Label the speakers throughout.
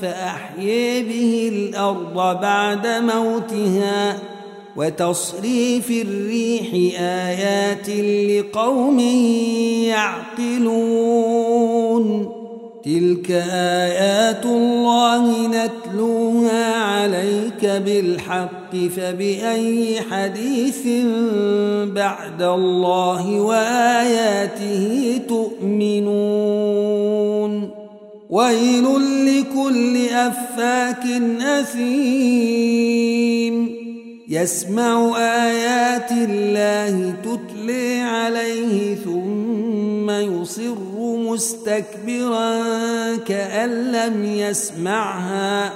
Speaker 1: فأحيي به الأرض بعد موتها وتصريف الريح آيات لقوم يعقلون تلك آيات الله نتلوها عليك بالحق فبأي حديث بعد الله وآياته تؤمنون ويل لكل أفاك أثيم. يسمع آيات الله تتلي عليه ثم يصر مستكبرا كأن لم يسمعها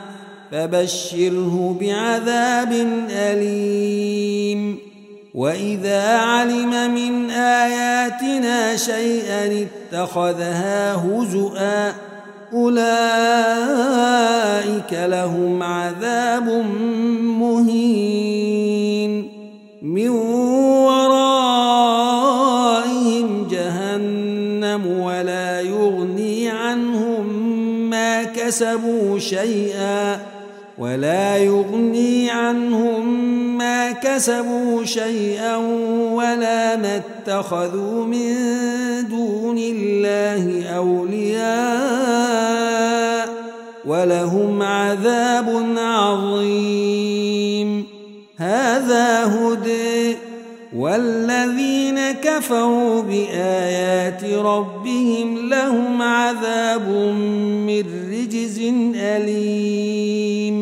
Speaker 1: فبشره بعذاب أليم. وإذا علم من آياتنا شيئا اتخذها هزؤا أولئك لهم عذاب مهين. من ورائهم جهنم ولا يغني عنهم ما كسبوا شيئا. ولا يغني عنهم ما كسبوا شيئا ولا ما اتخذوا من دون الله أولياء ولهم عذاب عظيم. هذا هدى والذين كفروا بآيات ربهم لهم عذاب من رجز أليم.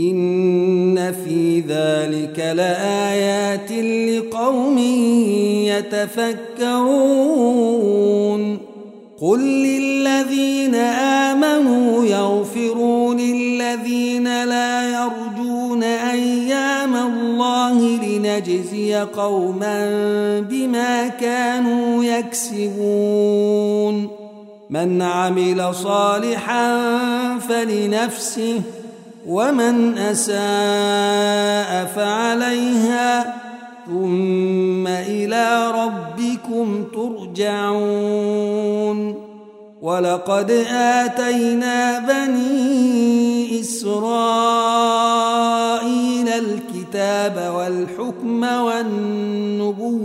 Speaker 1: إن في ذلك لآيات لقوم يتفكرون قل للذين آمنوا يغفروا للذين لا يرجون أيام الله لنجزي قوما بما كانوا يكسبون من عمل صالحا فلنفسه ومن أساء فعليها ثم إلى ربكم ترجعون. ولقد آتينا بني إسرائيل الكتاب والحكم والنبوة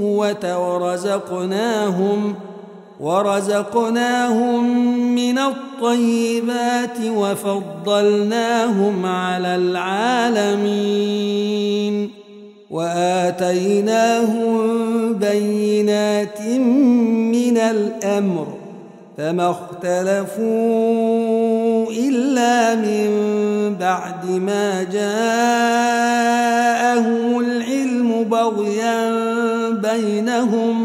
Speaker 1: ورزقناهم ۖ ورزقناهم من الطيبات وفضلناهم على العالمين وآتيناهم بينات من الأمر فما اختلفوا إلا من بعد ما جاءهم العلم بغيا بينهم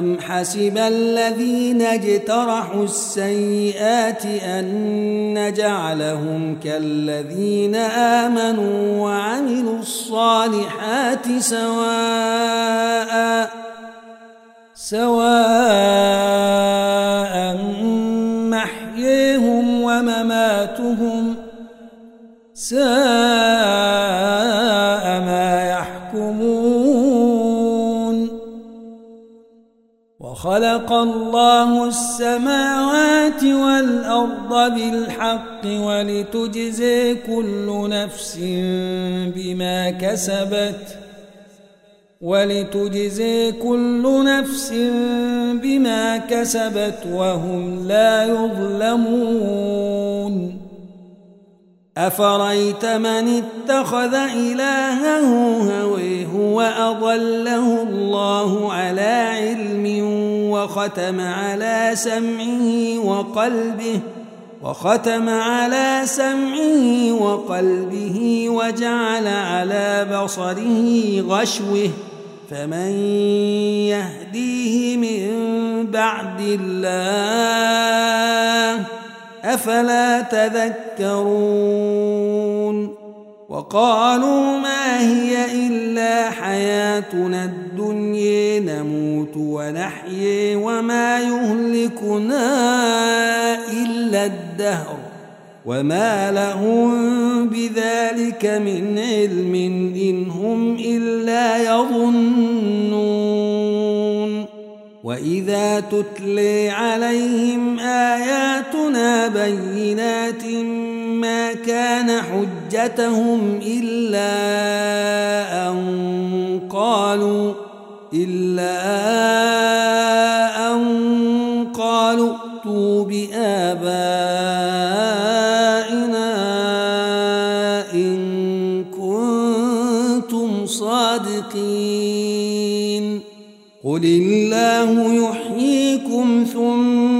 Speaker 1: أم حسب الذين اجترحوا السيئات أن نجعلهم كالذين آمنوا وعملوا الصالحات سواء سواء محييهم ومماتهم ساء ما يحكمون وخلق الله السماوات والأرض بالحق ولتجزي كل نفس بما كسبت ولتجزي كل نفس بما كسبت وهم لا يظلمون. أفريت من اتخذ إلهه هويه وأضله الله على علم وختم على سمعه وقلبه وختم على سمعه وقلبه وجعل على بصره غشوه. فمن يهديه من بعد الله أفلا تذكرون؟ وقالوا ما هي إلا حياتنا الدنيا نموت ونحيي وما يهلكنا إلا الدهر. وما لهم بذلك من علم إن هم إلا يظنون. وإذا تتلي عليهم آياتنا بينات ما كان حجتهم إلا أن قالوا إلا أن قالوا ائتوا بآبائنا إن كنتم صادقين. قل الله يحييكم ثم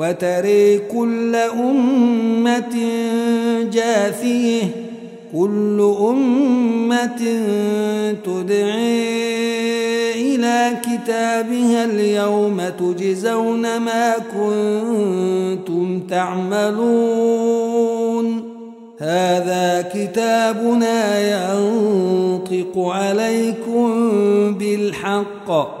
Speaker 1: وتري كل أمة جاثية كل أمة تدعي إلى كتابها اليوم تجزون ما كنتم تعملون. هذا كتابنا ينطق عليكم بالحق.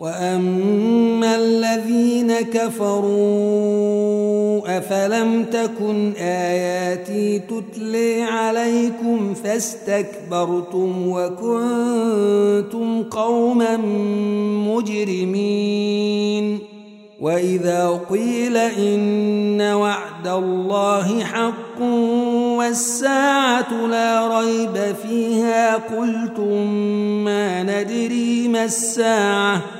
Speaker 1: واما الذين كفروا افلم تكن اياتي تتلي عليكم فاستكبرتم وكنتم قوما مجرمين واذا قيل ان وعد الله حق والساعة لا ريب فيها قلتم ما ندري ما الساعة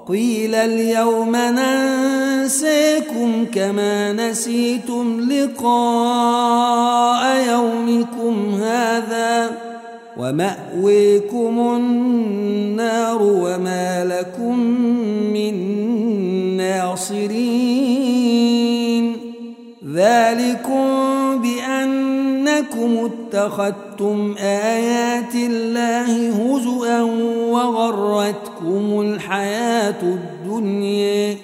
Speaker 1: وقيل اليوم ننسيكم كما نسيتم لقاء يومكم هذا ومأويكم النار وما لكم من ناصرين. ذلكم بأنكم اتخذتم آيات الله هزؤا وغرتكم الحياة الدنيا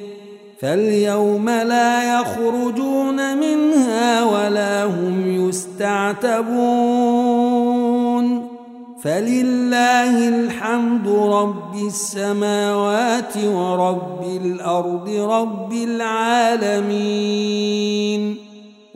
Speaker 1: فاليوم لا يخرجون منها ولا هم يستعتبون. فلله الحمد رب السماوات ورب الأرض رب العالمين.